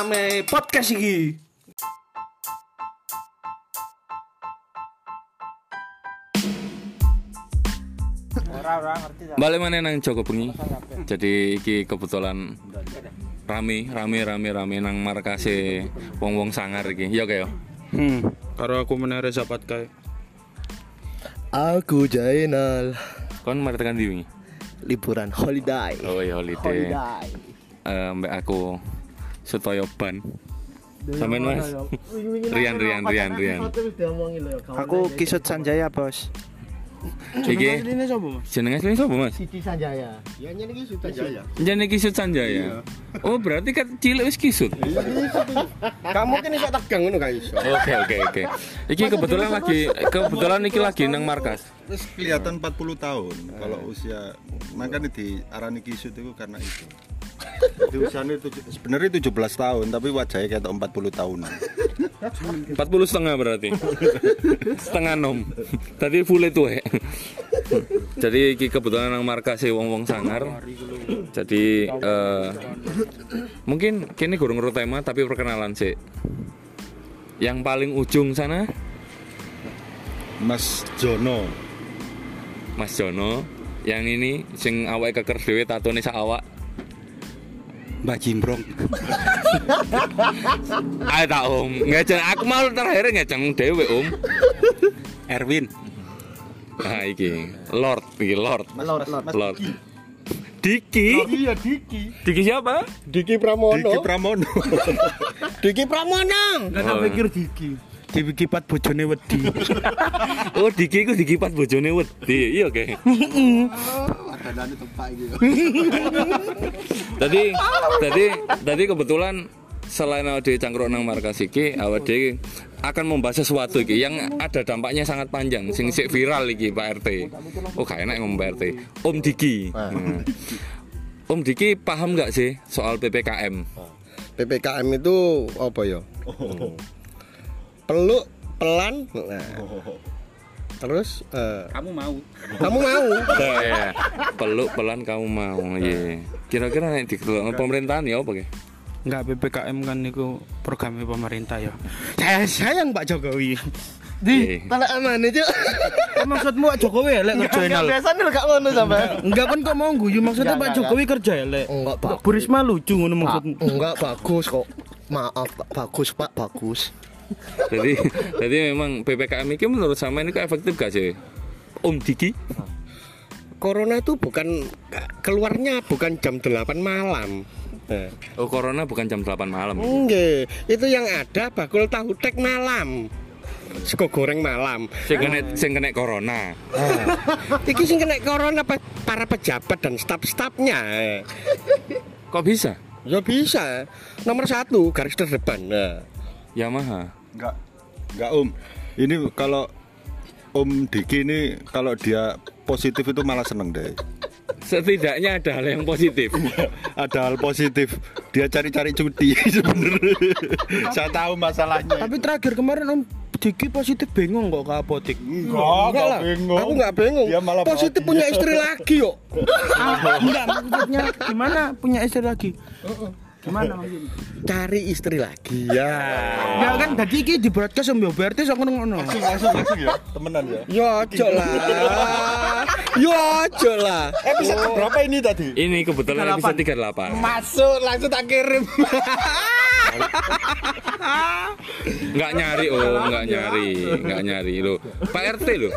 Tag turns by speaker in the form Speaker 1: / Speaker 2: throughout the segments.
Speaker 1: Rame podcast iki.
Speaker 2: Balik mana nang Joko Bengi. Jadi iki kebetulan rame rame rame rame nang markase wong wong sangar iki. Ya kayak.
Speaker 3: Hmm, karo aku meneh Reza Patkai.
Speaker 1: Aku Jainal,
Speaker 2: Kon mari tekan di wingi.
Speaker 1: liburan holiday.
Speaker 2: Oh iya holiday. Eh mbak aku Sutoyo Ban. Sampean Mas. Rian Rian Rian Rian.
Speaker 4: Aku Kisut Sanjaya, Bos.
Speaker 2: Iki
Speaker 3: Ini sapa, Mas?
Speaker 2: jenenge asline sapa Mas?
Speaker 1: Siti Sanjaya. Ya nyanyi iki.
Speaker 2: Jenenge Kisut Sanjaya. Oh berarti kan cilik wis kisut.
Speaker 1: Kamu kan iso tegang ngono kan iso.
Speaker 2: Oke oke oke. Iki kebetulan lagi kebetulan iki lagi nang markas.
Speaker 5: Terus kelihatan 40 tahun kalau usia makanya di arani kisut itu karena itu. Jadi usianya tujuh- sebenarnya 17 tahun tapi wajahnya kayak 40 tahun.
Speaker 2: 40 setengah berarti. Setengah nom. Tadi full itu ya jadi iki kebetulan nang markas wong wong sangar jadi eh, mungkin kini gurung ngurut tema tapi perkenalan sih yang paling ujung sana?
Speaker 5: Mas Jono.
Speaker 2: Mas Jono. Yang ini sing awake keker dhewe tatone sak awak
Speaker 5: Mbak Jimbrong.
Speaker 2: ayo tak om ngejeng aku mau terakhir ngejeng dhewe om
Speaker 5: Erwin.
Speaker 2: nah iki Lord iki Lord
Speaker 1: Lord, Lord.
Speaker 2: Lord Diki
Speaker 1: Iya Diki.
Speaker 2: Diki siapa?
Speaker 1: Diki Pramono.
Speaker 5: Diki Pramono.
Speaker 1: Diki Pramono.
Speaker 3: Lah tak pikir Diki. Dikipat bojone wedi.
Speaker 2: Oh Diki ku dikipat bojone wedi. Iya oke. Tadi tadi tadi kebetulan selain awak dhewe cangkruk nang markas iki, awak dhewe akan membahas sesuatu iki yang ada dampaknya sangat panjang sing sik viral iki Pak RT. Oh gak enak ngomong Pak RT. Om Diki. Nah. Om Diki paham nggak sih soal PPKM?
Speaker 1: PPKM itu apa ya? Peluk, pelan. Nah. Terus eh,
Speaker 3: Kamu mau?
Speaker 1: kamu mau?
Speaker 2: Iya. Peluk pelan kamu mau. Iya. Kira-kira nek dikelola pemerintahan ya apa?
Speaker 3: Enggak PPKM kan niku programnya pemerintah ya. Saya sayang Pak Jokowi.
Speaker 2: Di
Speaker 1: Tanda aman itu.
Speaker 3: maksudmu Pak Jokowi elek kerja enal?
Speaker 1: Biasanya gak ngono sampai.
Speaker 3: Enggak kan kok mau guyu maksudnya Pak Jokowi kerja elek.
Speaker 1: Enggak, Pak.
Speaker 3: Bu Risma lucu ngono maksudmu.
Speaker 1: Enggak bagus kok. Maaf, Pak. bagus Pak, bagus.
Speaker 2: Jadi jadi memang PPKM ini menurut sama ini efektif gak sih? Om Diki?
Speaker 1: Corona itu bukan keluarnya bukan jam 8 malam.
Speaker 2: Oh corona bukan jam 8 malam.
Speaker 1: Enggak, itu yang ada bakul tahu tek malam. Sego goreng malam.
Speaker 2: Sing kena sing kena corona.
Speaker 1: Iki sing kena corona pa- para pejabat dan staf-stafnya.
Speaker 2: Kok bisa?
Speaker 1: Ya bisa. Nomor satu garis terdepan. Nah.
Speaker 2: Yamaha.
Speaker 5: Enggak. Enggak Om. Ini kalau Om Diki ini kalau dia positif itu malah seneng deh.
Speaker 2: Setidaknya ada hal yang positif.
Speaker 5: Ada hal positif. Dia cari-cari cuti sebenarnya. Saya tahu masalahnya.
Speaker 3: Tapi terakhir kemarin Om Diki positif bingung kok ke apotek.
Speaker 1: Enggak lah. Aku enggak bingung.
Speaker 5: Dia malah
Speaker 1: Positif punya istri lagi kok.
Speaker 3: Ah, enggak maksudnya gimana punya istri lagi? Gimana maksudnya?
Speaker 1: Cari istri lagi. Ya.
Speaker 3: Ya kan tadi iki di broadcast Om yo berarti sok ngono.
Speaker 5: langsung langsung ya temenan ya
Speaker 1: Ya ojo lah. Ya ojo lah.
Speaker 5: episode berapa ini tadi
Speaker 2: Ini kebetulan episode 38.
Speaker 1: Masuk langsung tak kirim.
Speaker 2: Enggak nyari oh, enggak nyari, enggak nyari lo. Pak RT lo.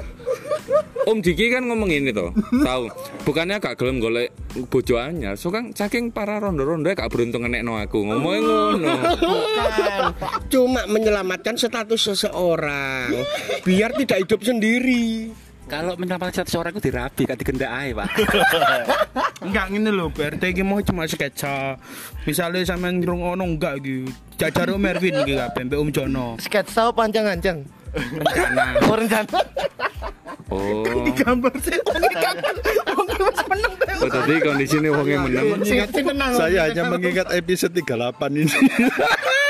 Speaker 2: Om Diki kan ngomong ini toh, tahu. Bukannya gak gelem golek bojo anyar, so kan saking para rondo-rondo gak beruntung ngenekno aku. Ngomongnya ngono.
Speaker 1: Bukan. Cuma menyelamatkan status seseorang biar tidak hidup sendiri.
Speaker 3: Kalau menyelamatkan satu orang itu dirapi, gak digendak ae, Pak.
Speaker 6: Enggak ngene lho, PRT iki mau cuma sketsa. Misalnya sampean ngrungokno enggak iki. Jajar Om Erwin iki kabeh mbek Om Jono.
Speaker 1: sketsa panjang-panjang
Speaker 6: Rencana.
Speaker 1: oh rencana
Speaker 2: Oh.
Speaker 6: Gambar sih.
Speaker 2: Oh, tadi kondisi ini wongnya menang.
Speaker 1: sing sing tenang
Speaker 5: Saya hanya mengingat episode 38 ini.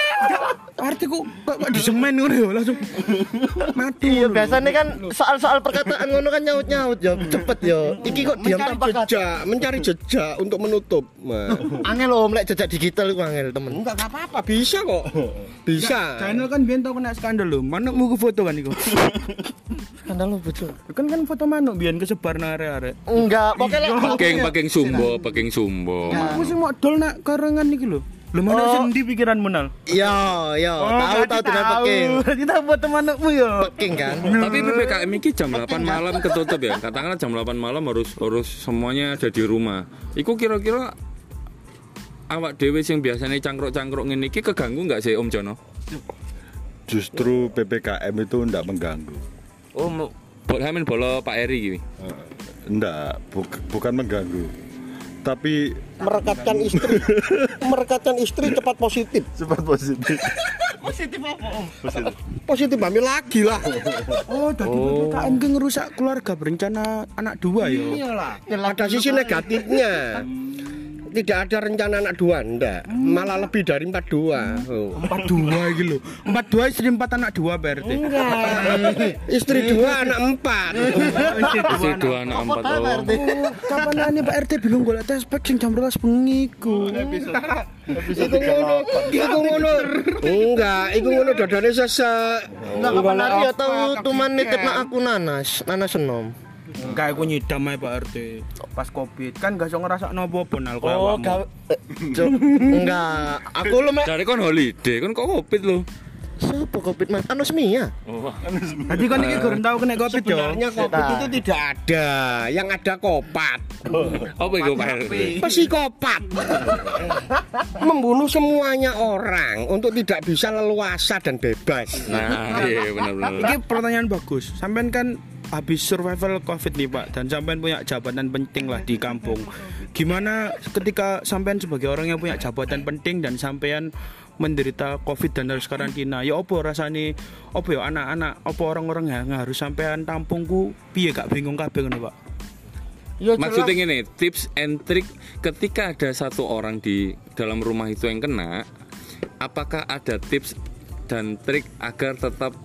Speaker 6: Arti kok kok kok disemen ngono ya langsung mati.
Speaker 1: Iya biasanya kan soal-soal perkataan ngono kan nyaut-nyaut ya cepet ya. Iki kok diam tanpa jejak, mencari jejak untuk menutup. Nah. angel loh, lek jejak digital itu angel temen. Enggak apa-apa, bisa kok. Bisa.
Speaker 6: Channel kan biyen tau kena skandal lho. Manukmu ku foto kan iku.
Speaker 1: Skandal lo betul.
Speaker 6: Kan kan foto manuk biyen kesebar nang arek-arek.
Speaker 1: Enggak, pokoknya lek
Speaker 2: Paking paking sumbo, paking sumbo.
Speaker 6: Aku sih mau dol nak karangan iki lho. Lho mana
Speaker 1: Oh.
Speaker 6: sendi pikiranmu nal?
Speaker 1: Yo, yo, tahu tahu dengan peking.
Speaker 6: Kita foto manukmu ya.
Speaker 1: Peking kan.
Speaker 2: Tapi PPKM ini jam 8 malam ketutup ya. Katakanlah jam 8 malam harus harus semuanya ada di rumah. Iku kira-kira awak dewe sing biasanya cangkruk-cangkruk ngene iki keganggu nggak sih Om Jono?
Speaker 5: Justru PPKM itu enggak mengganggu.
Speaker 2: Oh, mau Hamin bolo Pak Eri gini.
Speaker 5: Eh, Enggak, buk- bukan mengganggu. Tapi
Speaker 1: Merekatkan istri. Merekatkan istri cepat positif.
Speaker 5: cepat positif.
Speaker 1: Positif hamil lagi lah.
Speaker 6: Oh, tadi PPKM ki ngerusak keluarga berencana anak dua ya.
Speaker 1: Iyalah. Ada sisi negatifnya. Tidak ada rencana anak dua, enggak. Malah lebih dari empat dua. Oh.
Speaker 6: Empat dua iki lho. Empat dua istri empat anak dua PRT.
Speaker 1: Enggak. Istri dua, anak empat.
Speaker 2: Isi dua anak empat oh.
Speaker 6: Kapan ane Pak RT bingung golek tes pack sing jam 12 bengi iku.
Speaker 1: Iku ngono, iku ngono. Enggak, iku ngono dodone sesek. Enggak kapan hari ya tahu tuman nitip nak aku nanas, nanas enom.
Speaker 6: Enggak aku nyidam ae Pak RT. Pas Covid kan gak iso ngrasakno apa-apa nal koyo
Speaker 1: Oh, gawe Cuk, enggak. Aku lu mek
Speaker 2: Dari kon holiday, kon kok kopit lo.
Speaker 1: Sopo covid mas? Anosmia.
Speaker 6: Tadi kan iki kurang tau kena Covid.
Speaker 1: Sebenarnya covid itu tidak ada, yang ada kopat.
Speaker 2: Apa itu Pak?
Speaker 1: Psikopat. Membunuh semuanya orang untuk tidak bisa leluasa dan bebas.
Speaker 2: Nah, iya benar-benar.
Speaker 6: Ini pertanyaan bagus. Sampean kan habis survival Covid nih Pak dan sampean punya jabatan penting lah di kampung. Gimana ketika sampean sebagai orang yang punya jabatan penting dan sampean menderita Covid dan harus karantina? Ya apa rasane apa ya anak-anak apa orang-orang yang harus sampean tampungku piye gak bingung kabeh ngono Pak?
Speaker 1: Ya,
Speaker 2: Maksudnya gini, tips and trick ketika ada satu orang di dalam rumah itu yang kena, apakah ada tips dan trik agar tetap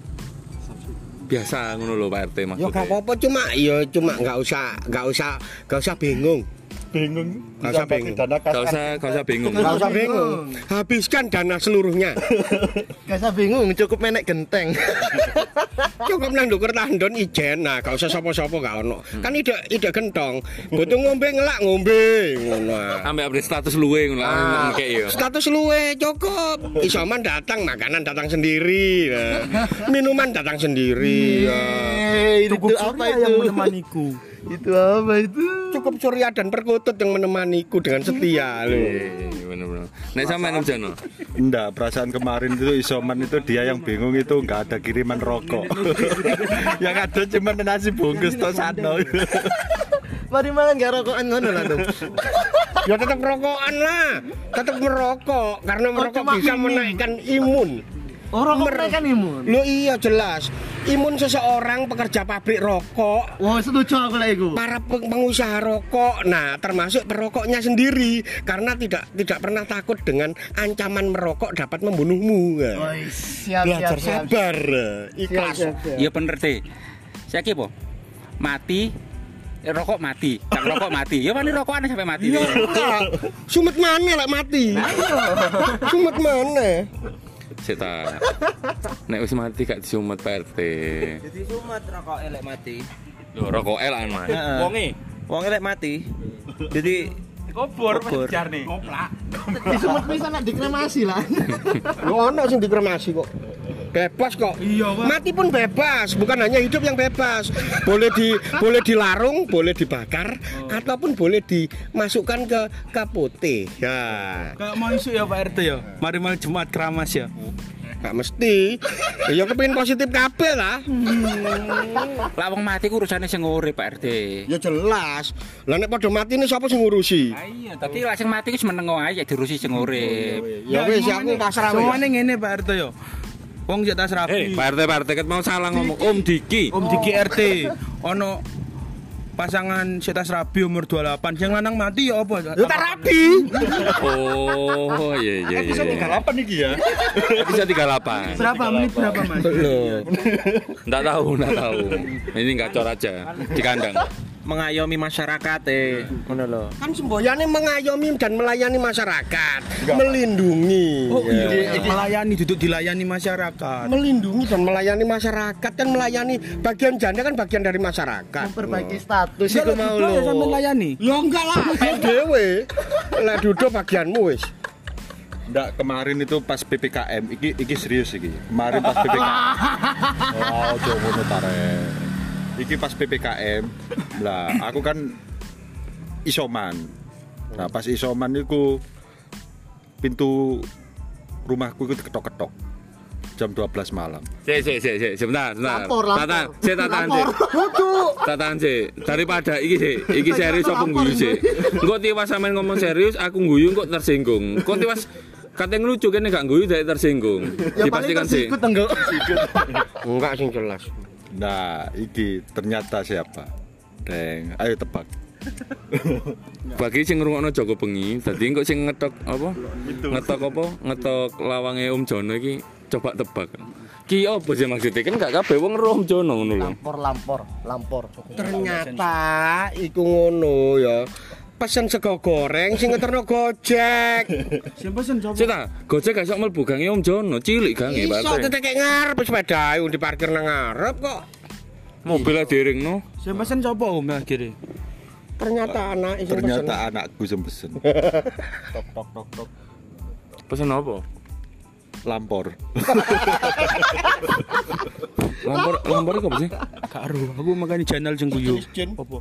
Speaker 2: biasa ngono lho Pak RT
Speaker 1: Ya
Speaker 2: maksudnya?
Speaker 1: gak apa-apa cuma ya cuma nggak usah nggak usah nggak usah bingung.
Speaker 5: Bingung.
Speaker 1: Gak usah bingung.
Speaker 2: Gak usah, gak usah bingung.
Speaker 1: Gak usah bingung. Habiskan dana seluruhnya. Gak usah bingung, cukup menek genteng. cukup nang ndukur tandon ijen. Nah, gak usah sapa-sapa gak ono. Kan ide ide gentong. Butuh ngombe ngelak ngombe ngono.
Speaker 2: Ambek update status luwe ngono
Speaker 1: Ah,
Speaker 2: kayak yo.
Speaker 1: status luwe cukup. Isoman datang, makanan datang sendiri. Nah, minuman datang sendiri. Ya.
Speaker 6: Cukup apa itu yang menemaniku?
Speaker 1: Itu apa itu? Cukup Surya dan Perkutut yang menemaniku dengan setia loh.
Speaker 2: Iya, bener-bener. Nek sampean Jono.
Speaker 5: Enggak, perasaan kemarin itu isoman itu dia yang bingung itu enggak ada kiriman rokok. yang ada cuma nasi bungkus tos sano.
Speaker 1: Mari makan gak rokokan ngono lah tuh. ya tetap rokokan lah. Tetap merokok karena merokok bisa menaikkan imun.
Speaker 7: Oh, rokok menaikkan imun.
Speaker 1: Lo iya jelas. Imun seseorang pekerja pabrik rokok,
Speaker 7: Wah, setuju aku lah iku.
Speaker 1: para peng- pengusaha rokok, nah termasuk perokoknya sendiri karena tidak tidak pernah takut dengan ancaman merokok dapat membunuhmu. Nah.
Speaker 7: Oh, siap,
Speaker 1: Belajar
Speaker 7: siap, siap.
Speaker 1: sabar, ikhlas.
Speaker 3: Iya bener teh. Saiki po. Mati eh, rokok mati, cang rokok mati. Ya paling rokokan sampai mati.
Speaker 1: Iya, enggak. Sumet mana lek mati? Sumet mana?
Speaker 2: Seta. Nek wis mati gak disumet Pak RT.
Speaker 4: Jadi sumat rokok elek mati.
Speaker 2: Lho rokok elan Mas.
Speaker 4: Wonge, wong elek mati. Jadi
Speaker 3: Kubur. menjar nih.
Speaker 7: Disebut bisa nak dikremasi lah.
Speaker 1: Lo ono sing dikremasi kok. Bebas kok.
Speaker 6: Iya, Pak.
Speaker 1: Mati pun bebas, bukan hanya hidup yang bebas. Boleh di boleh dilarung, boleh dibakar ataupun boleh dimasukkan ke putih. Ya.
Speaker 6: Kayak mau isu ya Pak RT ya. Mari malam Jumat keramas ya.
Speaker 1: Gak mesti. Ya kepengin positif kabeh lah.
Speaker 3: Lah wong mati ku urusane sing urip Pak RT.
Speaker 1: Ya jelas. Lah nek padha mati ini sapa sing ngurusi?
Speaker 3: Iya, dadi lah sing mati ku wis menengo ae ya diurusi sing urip.
Speaker 1: Ya wis aku pasrah wis.
Speaker 6: Semuanya ngene Pak RT yo. Wong jek tas
Speaker 2: Eh,
Speaker 6: rapi.
Speaker 2: Pak RT, Pak RT ket mau salah ngomong Om Diki.
Speaker 6: Om Diki RT ono pasangan setas rabi umur 28 yang lanang mati ya apa?
Speaker 1: Ya tak rapi.
Speaker 2: Oh, iya iya iya. iya.
Speaker 5: Apa nih ya?
Speaker 2: Bisa 38.
Speaker 6: Berapa menit berapa Mas?
Speaker 1: Loh.
Speaker 2: Enggak tahu, enggak tahu. Ini gacor aja di kandang.
Speaker 6: Mengayomi masyarakat eh. Ngono lho.
Speaker 1: Kan semboyane mengayomi dan melayani masyarakat, melindungi.
Speaker 6: Oh
Speaker 1: Ya.
Speaker 6: iya, melayani duduk dilayani masyarakat.
Speaker 1: melindungi dan melayani masyarakat kan melayani bagian janda kan bagian dari masyarakat.
Speaker 7: Memperbaiki status
Speaker 6: Enggak
Speaker 7: iku mau
Speaker 6: mau ya sampe
Speaker 7: lho.
Speaker 6: layani.
Speaker 1: Ya enggak lah, dewe. Lah duduk bagianmu wis.
Speaker 5: Nggak, kemarin itu pas PPKM, iki iki serius iki. Kemarin pas PPKM. Oh, coba ngono tarik. Iki pas PPKM. Lah, aku kan isoman. Nah, pas isoman itu pintu rumahku itu ketok-ketok jam 12 malam.
Speaker 2: Sik, sik, sik, sik, sebentar, sebentar.
Speaker 7: Lapor, lapor.
Speaker 2: Tata, sik tatan sik. Daripada iki sik, iki serius apa guyu sik. Engko tiwas sampean ngomong serius, aku guyu kok tersinggung. Kok tiwas katanya lucu kene gak guyu dari tersinggung.
Speaker 7: Ya paling
Speaker 2: sik.
Speaker 7: tersikut enggak.
Speaker 1: Enggak sing jelas.
Speaker 5: Nah, iki ternyata siapa? Deng, ayo tebak.
Speaker 2: Bagi sing ngrungokno Joko Bengi, dadi engko sing ngetok apa? Ngetok apa? Ngetok lawange Om Jono iki coba tebak. Ki apa sih maksudnya? Kan gak kabeh wong Om Jono ngono lho.
Speaker 7: Lampor, lampor, lampor.
Speaker 1: Ternyata iku ngono ya. Pesen sego goreng sing ngeterno Gojek.
Speaker 6: Sing pesen coba.
Speaker 2: Sik ta, Gojek gak iso mlebu gange Om Jono, cilik gange
Speaker 1: Iso
Speaker 2: Pak.
Speaker 1: tetek kayak ngarep sepeda ae diparkir nang ngarep kok.
Speaker 2: Mobilnya diringno.
Speaker 6: Sing pesen coba Om akhirnya.
Speaker 1: Ternyata anak sing pesen.
Speaker 5: Ternyata anakku yang pesen. tok tok tok tok.
Speaker 2: Pesen apa?
Speaker 5: Lampor.
Speaker 2: Lampor lampor apa sih?
Speaker 6: Karo, aku makanya channel sing guyu.
Speaker 1: Jin.
Speaker 6: Apa?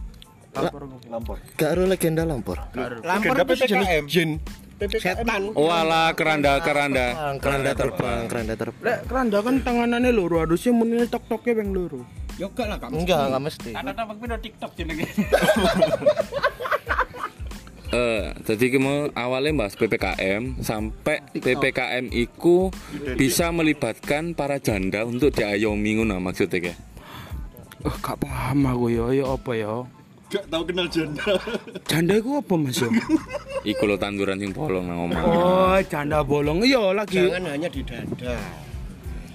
Speaker 5: Lampor.
Speaker 7: Gak ada legenda lampor.
Speaker 1: Lampor itu sejenis jin. Setan.
Speaker 2: Oh ala keranda keranda.
Speaker 7: Keranda terbang, keranda terbang.
Speaker 6: Lek keranda kan tanganane loro, harusnya muni tok-toke ping loro.
Speaker 3: Yo gak lah kamu.
Speaker 7: Enggak, enggak mesti.
Speaker 3: Ada apa video TikTok jenenge.
Speaker 2: Eh, jadi kita awalnya bahas PPKM sampai PPKM iku bisa melibatkan para janda untuk diayomi ngono maksudnya kayak.
Speaker 6: Eh, gak paham aku ya, ya apa ya?
Speaker 5: Gak tahu kenal janda.
Speaker 6: Janda iku apa Mas yo?
Speaker 2: Iku lo tanduran sing bolong nang omah.
Speaker 6: Oh, janda bolong. Iya lagi.
Speaker 1: Jangan hanya di dada.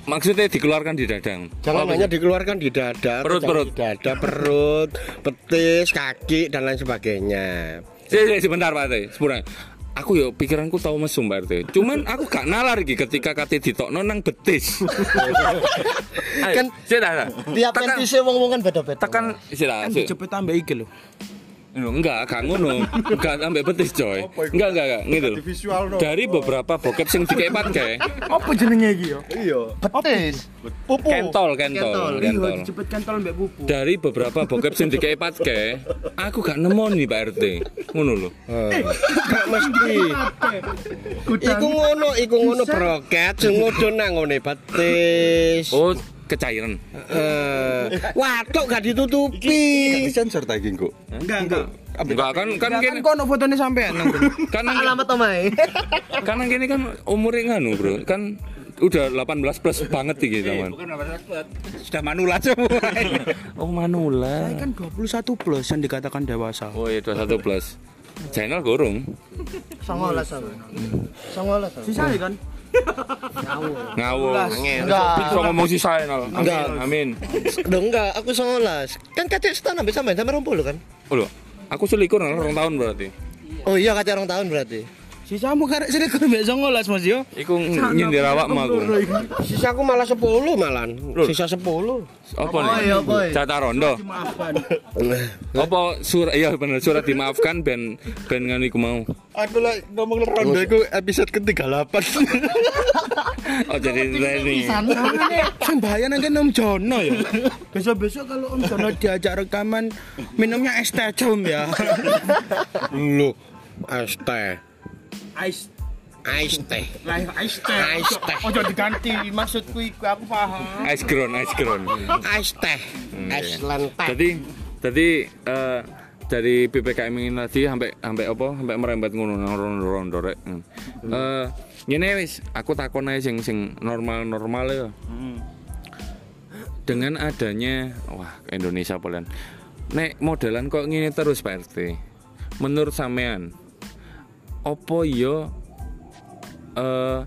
Speaker 2: Maksudnya dikeluarkan di dadang.
Speaker 1: Jangan hanya
Speaker 2: sih?
Speaker 1: dikeluarkan di dada,
Speaker 2: Perut, perut.
Speaker 1: di dada, perut, petis, kaki dan lain sebagainya.
Speaker 2: Sik, sebentar Pak Teh, sepura. Aku yo pikiranku tahu mesum RT. Cuman aku gak nalar iki ketika kate ditokno nang betis. kan sik ta.
Speaker 7: Tiap
Speaker 2: Tekan-
Speaker 7: pentisnya wong-wong kan beda-beda.
Speaker 2: tekan sik ta.
Speaker 6: Kan dijepit tambah iki lho.
Speaker 2: Enggak, gak ngono. Enggak sampai betis, coy. Enggak, enggak, enggak, gitu.
Speaker 5: Di visual no.
Speaker 2: Dari beberapa bokep sing dikepat kae,
Speaker 6: Apa jenenge iki yo?
Speaker 5: Iya.
Speaker 7: Betis. Pupu.
Speaker 2: kentol, kentol,
Speaker 6: Iya,
Speaker 2: kentol.
Speaker 6: dijepit kentol mbek pupu.
Speaker 2: Dari beberapa bokep sing dikepat kae, aku gak nemu nih Pak RT. Ngono lho.
Speaker 1: Gak mesti. Iku ngono, iku ngono broket sing mudhun nang ngene betis.
Speaker 2: Oh, kecairan.
Speaker 1: Eh, waduh gak ditutupi.
Speaker 5: Iki sensor ta iki kok.
Speaker 6: Enggak, enggak.
Speaker 2: Enggak kan kan
Speaker 6: Kan
Speaker 2: kene
Speaker 6: kono fotone sampean
Speaker 2: kan
Speaker 7: Alamat omae.
Speaker 2: kan nang kene kan umurnya nganu, Bro. Kan udah 18 plus banget iki zaman.
Speaker 3: Bukan apa sudah manulat semua.
Speaker 2: Oh, manula.
Speaker 6: Saya kan 21 plus yang dikatakan dewasa.
Speaker 2: Oh, iya 21 plus. Channel gorong.
Speaker 7: Songolas sama. Songolas.
Speaker 6: Sisa kan?
Speaker 2: Ngawur.
Speaker 7: Enggak.
Speaker 2: Bisa ngomong sih saya
Speaker 1: Enggak.
Speaker 2: Amin.
Speaker 7: Duh, enggak, aku songolas. Kan kacek setahun sampai sampai sampai rompul kan?
Speaker 2: Oh. Aku selikur rong tahun berarti.
Speaker 7: Oh iya kacek orang tahun berarti.
Speaker 6: Sisamu karek sini kan mbek 19 Mas yo.
Speaker 2: Iku nyindir awakmu aku.
Speaker 1: Sisa aku malah 10 malan. Sisa 10.
Speaker 2: Apa
Speaker 7: Oh,
Speaker 2: nih?
Speaker 7: iya, boy.
Speaker 2: Jatah rondo.
Speaker 6: Maafkan.
Speaker 2: Apa surat iya bener surat dimaafkan ben ben ngono iku mau.
Speaker 5: Aku lah ngomong rondo iku episode ke-38.
Speaker 2: Oh jadi ini.
Speaker 6: Nang kene Om Jono ya. Besok-besok kalau Om Jono diajak rekaman minumnya es teh ya.
Speaker 1: Lu es teh.
Speaker 6: Ice
Speaker 1: Ais teh.
Speaker 6: Lah ais teh.
Speaker 1: Ais teh.
Speaker 6: Ojo diganti maksudku iku aku paham.
Speaker 2: Ice ground, ice ground.
Speaker 1: Ais teh. Ais lan teh.
Speaker 2: Jadi jadi eh, dari PPKM ini tadi sampai sampai apa? Sampai merembet ngono nang rondo-rondo rek. Hmm. Eh, ngene wis, aku takon ae sing sing normal-normal ya. Dengan adanya wah Indonesia polen. Nek modelan kok ngene terus Pak RT. Menurut sampean opo iya eh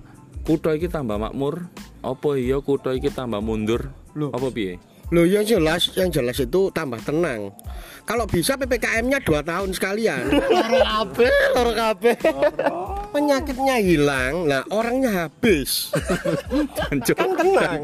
Speaker 2: kutha iki tambah makmur? Apa iya kutha iki tambah mundur? Apa piye?
Speaker 1: Loh yang jelas, yang jelas itu tambah tenang. Kalau bisa PPKM-nya dua tahun sekalian. Loro kabeh, loro kabeh. Penyakitnya hilang, nah orangnya habis. Kan tenang.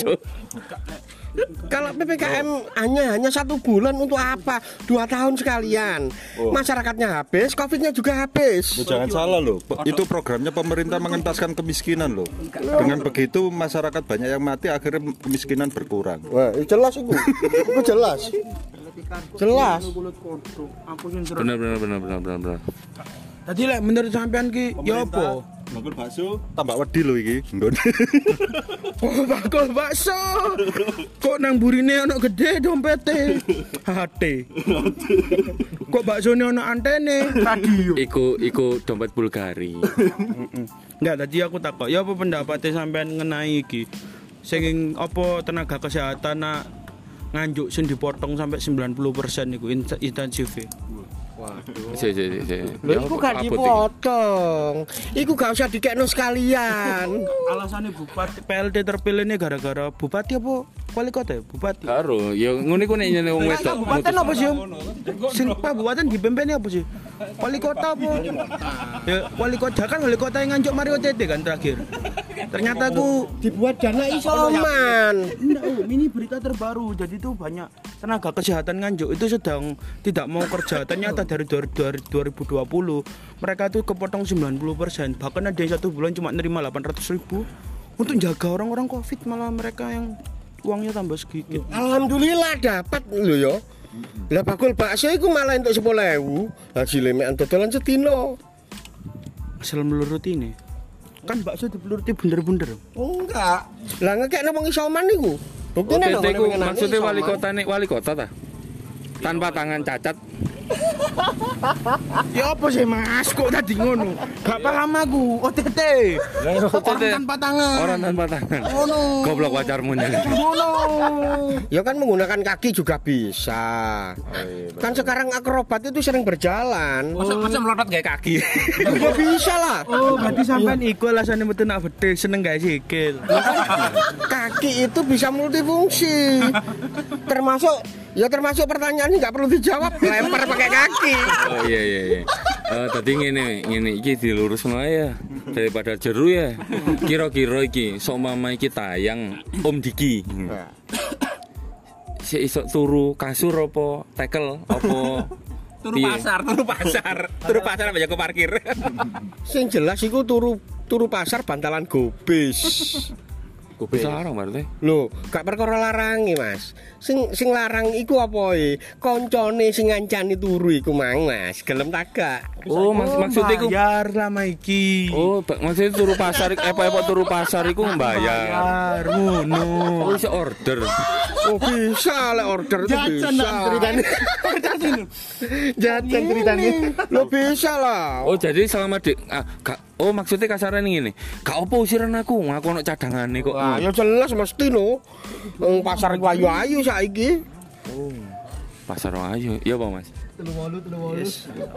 Speaker 1: Kalau PPKM hanya hanya satu bulan untuk apa? Dua tahun sekalian. Masyarakatnya habis, COVID-nya juga habis.
Speaker 5: Loh, jangan salah loh, Pe- itu programnya pemerintah mengentaskan kemiskinan loh. Dengan begitu masyarakat banyak yang mati, akhirnya kemiskinan berkurang.
Speaker 1: Wah, jelas itu. Itu jelas. Jelas.
Speaker 2: Bener bener bener bener bener. bener.
Speaker 6: Tadi lek menurut sampean ki ya apa?
Speaker 5: Bakul bakso tambah wedi loh iki.
Speaker 6: Oh, bakul bakso. Kok nang burine ono gede dompete? HT. Kok baksone ono antene? Radio.
Speaker 2: Iku iku dompet Bulgari.
Speaker 6: Enggak, tadi aku takut. Ya apa pendapatnya sampean ngenai iki? Sing apa tenaga kesehatan nak nganjuk sing dipotong sampai 90% iku int- intensif.
Speaker 2: Si si si. si.
Speaker 1: Lho, iku gak dipotong. Iku gak usah dikekno sekalian.
Speaker 6: Alasannya bupati PLT terpilih ini gara-gara bupati apa wali kota ya? Bupati.
Speaker 2: Karo, ya ngene ku nek nyene wong wedok.
Speaker 6: Kabupaten apa sih? Sing kabupaten dipimpinnya apa sih? Wali kota apa? Ya, wali kota kan wali kota yang nganjuk Mario Tete kan terakhir. Ternyata aku
Speaker 1: Dibuat dana isoman.
Speaker 6: Enggak, Om, ini berita terbaru. Jadi itu banyak tenaga kesehatan nganjuk itu sedang tidak mau kerja. Ternyata dari dua- dua- 2020 mereka tuh kepotong 90%. Bahkan ada yang satu bulan cuma nerima 800 ribu untuk jaga orang-orang covid malah mereka yang uangnya tambah sedikit.
Speaker 1: Alhamdulillah dapat lho ya. Lah bakul bakso iku malah entuk 10.000. Haji lemekan dodolan sedino.
Speaker 6: Asal melurut ini kan bakso dipeluruti bener-bener.
Speaker 1: Enggak. Lah ngekekno wong isoman niku. Buktine
Speaker 2: OTT ku maksudnya wali kota nih wali kota ta? Tanpa tangan cacat.
Speaker 6: Ya apa sih mas? Kok tadi ngono? Gak paham aku. OTT. Orang tanpa tangan.
Speaker 2: Orang tanpa tangan.
Speaker 6: Oh no.
Speaker 2: Goblok pacarmu nih.
Speaker 6: Ngono.
Speaker 1: Ya kan menggunakan kaki juga bisa. Kan sekarang akrobat itu sering berjalan.
Speaker 3: Masa masa melorot kayak kaki.
Speaker 1: Ya bisa lah.
Speaker 6: Oh, berarti sampean iku alasannya metu nak bedhe seneng gak sikil.
Speaker 1: Kaki itu bisa multifungsi. Termasuk ya termasuk pertanyaan ini nggak perlu dijawab, lempar pakai kaki.
Speaker 2: Oh iya iya iya. Eh tadi ngene ngene iki dilurusno ae ya daripada jeru ya. Kira-kira iki sok mama iki tayang Om Diki. Si iso turu kasur apa tekel apa
Speaker 3: Turu
Speaker 2: Piye?
Speaker 3: pasar, turu pasar, turu pasar apa jago parkir.
Speaker 1: Sing jelas iku turu turu pasar bantalan gobis.
Speaker 2: Bisa larang berarti.
Speaker 1: Lho, gak perkara larangi, Mas. Sing sing larang iku apa e? Koncone sing ngancani turu iku mang, Mas. Gelem tak gak?
Speaker 2: Oh, mak maksudnya iku
Speaker 6: bayar lama iki.
Speaker 2: Oh, maksudnya turu pasar apa-apa turu pasar iku mbayar.
Speaker 6: Bayar ngono.
Speaker 2: Oh, iso order.
Speaker 1: Oh, bisa lek order itu bisa. ceritanya. Jajan ceritanya. Lo bisa lah.
Speaker 2: Oh, jadi selama di ah, gak, Oh, maksudnya kasaran ini. Gak apa usiran aku, ngaku ono cadangane kok.
Speaker 1: Wah, ya jelas mesti no. Wong pasar iku ayu-ayu saiki.
Speaker 2: Pasar ayo. Iya, Pak Mas.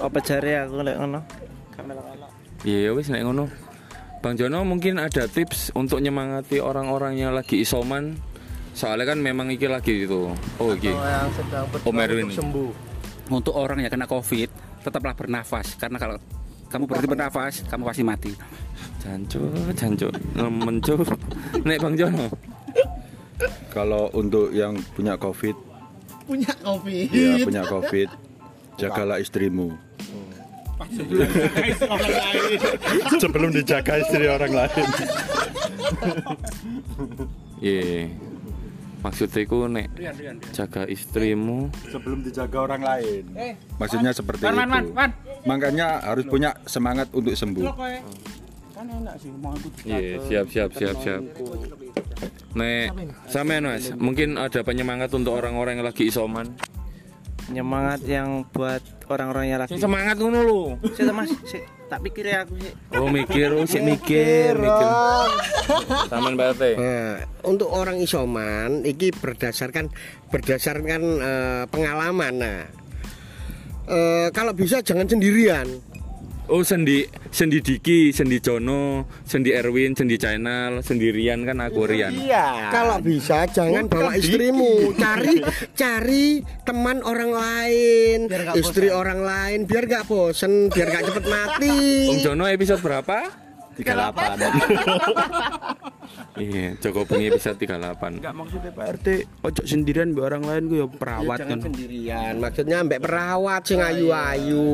Speaker 7: Apa jare aku lek ngono?
Speaker 2: Iya ya wis nek ngono. Bang Jono mungkin ada tips untuk nyemangati orang-orang yang lagi isoman. Soalnya kan memang iki lagi itu. Oh iki.
Speaker 7: Yang sedang
Speaker 2: Erwin.
Speaker 7: sembuh.
Speaker 3: Untuk orang yang kena covid, tetaplah bernafas karena kalau kamu berhenti bernafas, kamu pasti mati.
Speaker 2: Jancuk, jancuk, nemen cuk. Nek Bang Jono.
Speaker 5: Kalau untuk yang punya covid,
Speaker 7: Punya kopi.
Speaker 5: ya punya covid, jagalah istrimu. Sebelum dijaga istri orang lain.
Speaker 2: Iya. Maksudnya iku nek jaga istrimu.
Speaker 5: Sebelum dijaga orang lain. Maksudnya seperti
Speaker 3: Man, man, man,
Speaker 5: itu.
Speaker 3: man.
Speaker 5: Makanya harus punya semangat untuk sembuh.
Speaker 6: enak sih mau
Speaker 2: Iya, siap siap siap siap. Nek sampean Mas, mungkin ada penyemangat untuk orang-orang yang lagi isoman.
Speaker 4: Nyemangat yang buat orang-orang yang lagi
Speaker 2: semangat ngono lho.
Speaker 4: Sik Mas, sik tak pikir ya aku sih.
Speaker 2: Oh mikir, oh sik mikir, mikir. Taman PRT.
Speaker 1: Nah, untuk orang isoman iki berdasarkan berdasarkan eh, pengalaman. Nah, eh, kalau bisa jangan sendirian.
Speaker 2: Oh sendi sendi Diki, sendi Jono, sendi Erwin, sendi Channel, sendirian kan aku Rian.
Speaker 1: Iya. Kalau bisa jangan bawa istrimu. Cari cari teman orang lain, istri orang lain biar gak bosen, biar gak cepet mati.
Speaker 2: Om Jono episode berapa?
Speaker 5: 38
Speaker 2: Iya, Joko Bengi episode 38.
Speaker 6: Enggak maksudnya Pak RT ojo sendirian mbek orang lain ku ya perawat
Speaker 1: Jangan
Speaker 6: kan.
Speaker 1: sendirian. Maksudnya mbek perawat sing ayu-ayu.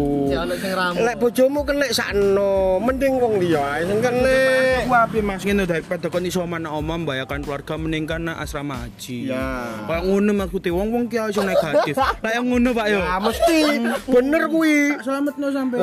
Speaker 1: Lek bojomu kenek sakno, mending wong liya ae sing kenek.
Speaker 6: Aku api mas ngene daripada kon iso mana omah membayarkan keluarga mending kan asrama haji.
Speaker 1: Ya.
Speaker 6: Kayak ngono maksudnya wong-wong ki iso negatif. Lah yang ngono Pak yo.
Speaker 1: Ya mesti bener kuwi.
Speaker 6: Selamat no sampai.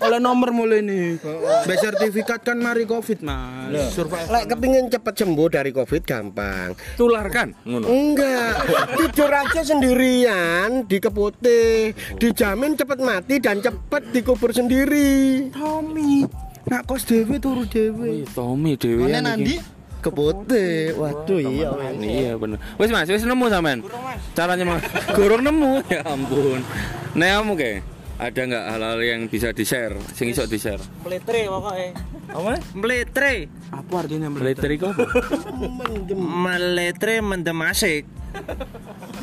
Speaker 6: Oleh nomor mulai nih. Mbak sertifikat kan mari Covid Mas. Survive.
Speaker 1: Lek kepingin cepet sembuh dari Covid gampang.
Speaker 2: Tularkan ngono.
Speaker 1: Enggak, tidur aja sendirian di keputih, dijamin cepet mati dan cepet dikubur sendiri.
Speaker 6: Tommy. Nak kos dewe turu dewe.
Speaker 2: Tommy Dewi.
Speaker 7: Nandi keputih. Waduh iya.
Speaker 2: Iya bener. Wes Mas, wes nemu sampean. Caranya Mas. Gorong nemu. Ya ampun. Nek kamu ke? Ada nggak hal-hal yang bisa di-share? Sing iso di-share.
Speaker 4: Meletre pokoknya.
Speaker 2: Apa?
Speaker 4: Meletre.
Speaker 6: Apa artinya meletre?
Speaker 2: Kok?
Speaker 4: Meletre mendem asik.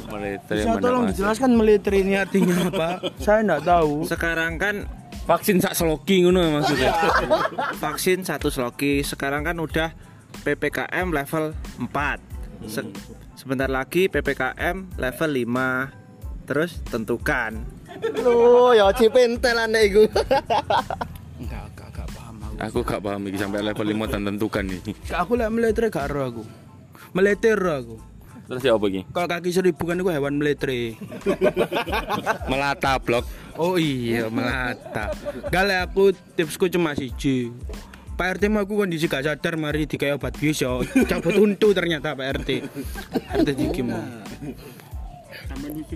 Speaker 2: Meletre
Speaker 6: Bisa tolong dijelaskan meletre ini artinya apa? Saya enggak tahu.
Speaker 4: Sekarang kan
Speaker 2: Vaksin sak seloki ngono maksudnya.
Speaker 4: vaksin satu sloki sekarang kan udah PPKM level 4 Se- sebentar lagi PPKM level 5 terus tentukan
Speaker 7: Loh, ya cipentel ane iku.
Speaker 6: Enggak, enggak, enggak paham aku.
Speaker 2: Aku gak paham iki sampai level 5 dan tentukan nih.
Speaker 6: Aku lek meletre gak ero aku. Meleter aku.
Speaker 2: Terus ya apa iki?
Speaker 6: Kalau kaki seribu kan itu hewan meletre.
Speaker 2: Melata blok.
Speaker 6: Oh iya, melata. Gale aku tipsku cuma siji. Pak RT mah aku kondisi gak sadar mari dikai obat bius ya cabut untu ternyata Pak RT. RT diki mau.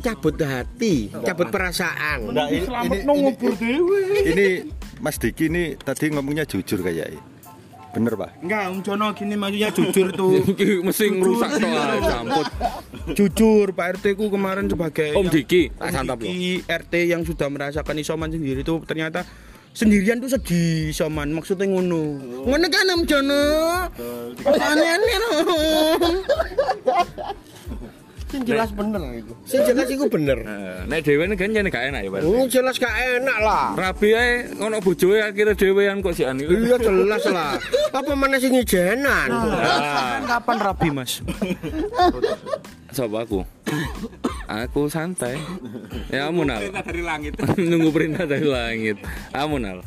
Speaker 1: Cabut hati, cabut perasaan.
Speaker 5: Nah, ini, ini, ini, ini Mas Diki ini tadi ngomongnya jujur kayaknya bener pak
Speaker 6: Enggak, Om Jono gini maksudnya jujur tuh.
Speaker 2: Iki mesti ngerusak to ah, campur.
Speaker 6: jujur Pak RT ku kemarin sebagai
Speaker 2: Om
Speaker 6: yang-
Speaker 2: Diki,
Speaker 6: Om
Speaker 2: santap lo.
Speaker 6: Diki RT yang sudah merasakan isoman sendiri tuh ternyata sendirian tuh sedih isoman maksudnya ngono ngono kan Om Jono aneh-aneh Om.
Speaker 1: Sing jelas bener itu. Sing jelas iku bener.
Speaker 2: Eh, Nek dhewe kan jane gak enak ya, Pak.
Speaker 1: Hmm, jelas gak enak lah.
Speaker 2: Rabi ae ngono bojoe akhirnya dhewean kok sian iku.
Speaker 1: Iya jelas lah. Apa mana sing ijenan?
Speaker 2: Ah,
Speaker 6: kapan rabi Mas
Speaker 2: Sopo aku? Aku santai. Ya amun al.
Speaker 3: dari langit.
Speaker 2: Nunggu perintah dari langit. Amun al.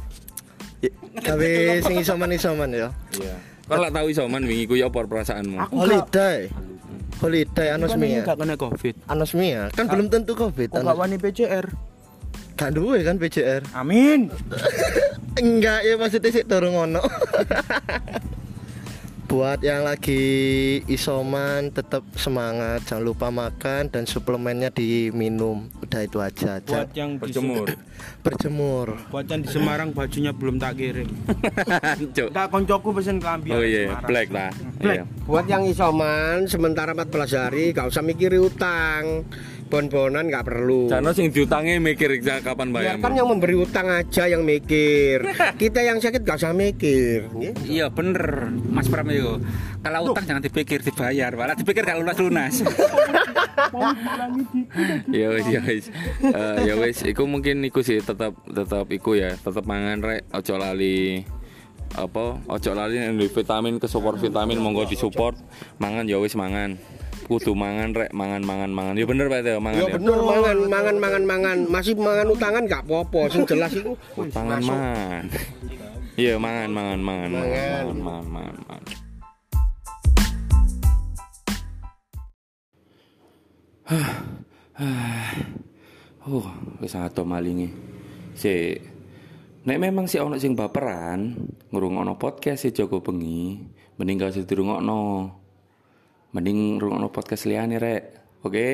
Speaker 7: Tapi sing isoman-isoman ya.
Speaker 2: Kau lak tahu isoman wingi ku ya apa perasaanmu?
Speaker 7: Holiday. Holiday
Speaker 6: kan
Speaker 7: anosmia.
Speaker 6: gak kena covid
Speaker 7: Anosmia kan belum tentu Covid.
Speaker 6: kok gak wani PCR
Speaker 7: Gak duwe kan PCR.
Speaker 6: amin
Speaker 7: Enggak ya maksudnya sih dorong ono. Buat yang lagi isoman tetap semangat, jangan lupa makan dan suplemennya diminum. Udah itu aja.
Speaker 6: buat yang di
Speaker 2: Berjemur.
Speaker 7: berjemur.
Speaker 6: buat yang di Semarang bajunya belum tak kirim tak koncoku pesen kelambi
Speaker 2: Oh iya, black lah. Iya.
Speaker 1: Buat yang isoman sementara 14 hari gak usah mikiri utang. Bon-bonan gak perlu.
Speaker 2: Jano sing diutangi mikir kapan bayar.
Speaker 1: Biarkan yang memberi utang aja yang mikir. Kita yang sakit gak usah mikir. nggih.
Speaker 3: Iya bener Mas Pram itu Kalau utang jangan dipikir dibayar Malah dipikir gak lunas-lunas
Speaker 2: ya wis ya wis Eh, ya wis iku mungkin iku sih tetap tetap iku ya tetap mangan rek ojo lali apa ojo lali vitamin ke support vitamin monggo disupport mangan ya wis mangan kudu mangan rek. Mangan mangan mangan. Ya bener Pak Teo mangan
Speaker 1: Ya
Speaker 2: ya.
Speaker 1: bener mangan mangan mangan mangan. Masih mangan utangan gak apa-apa. Sing jelas itu
Speaker 2: utangan mangan. Iya mangan mangan mangan mangan mangan. mangan, mangan. Oh, wis ato malinge. Si Nek memang si ono sing baperan ngrungokno podcast si Joko Bengi, mending gak usah dirungokno. Mending ngrungokno podcast liyane rek. Oke?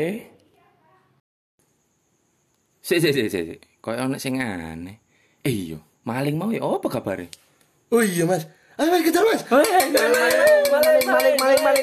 Speaker 2: Sik sik sik sik. Kayak ono sing aneh. Eh iya, maling mau ya apa kabare?
Speaker 7: Oh iya mas. Ayo mas kejar mas. Maling maling maling maling maling.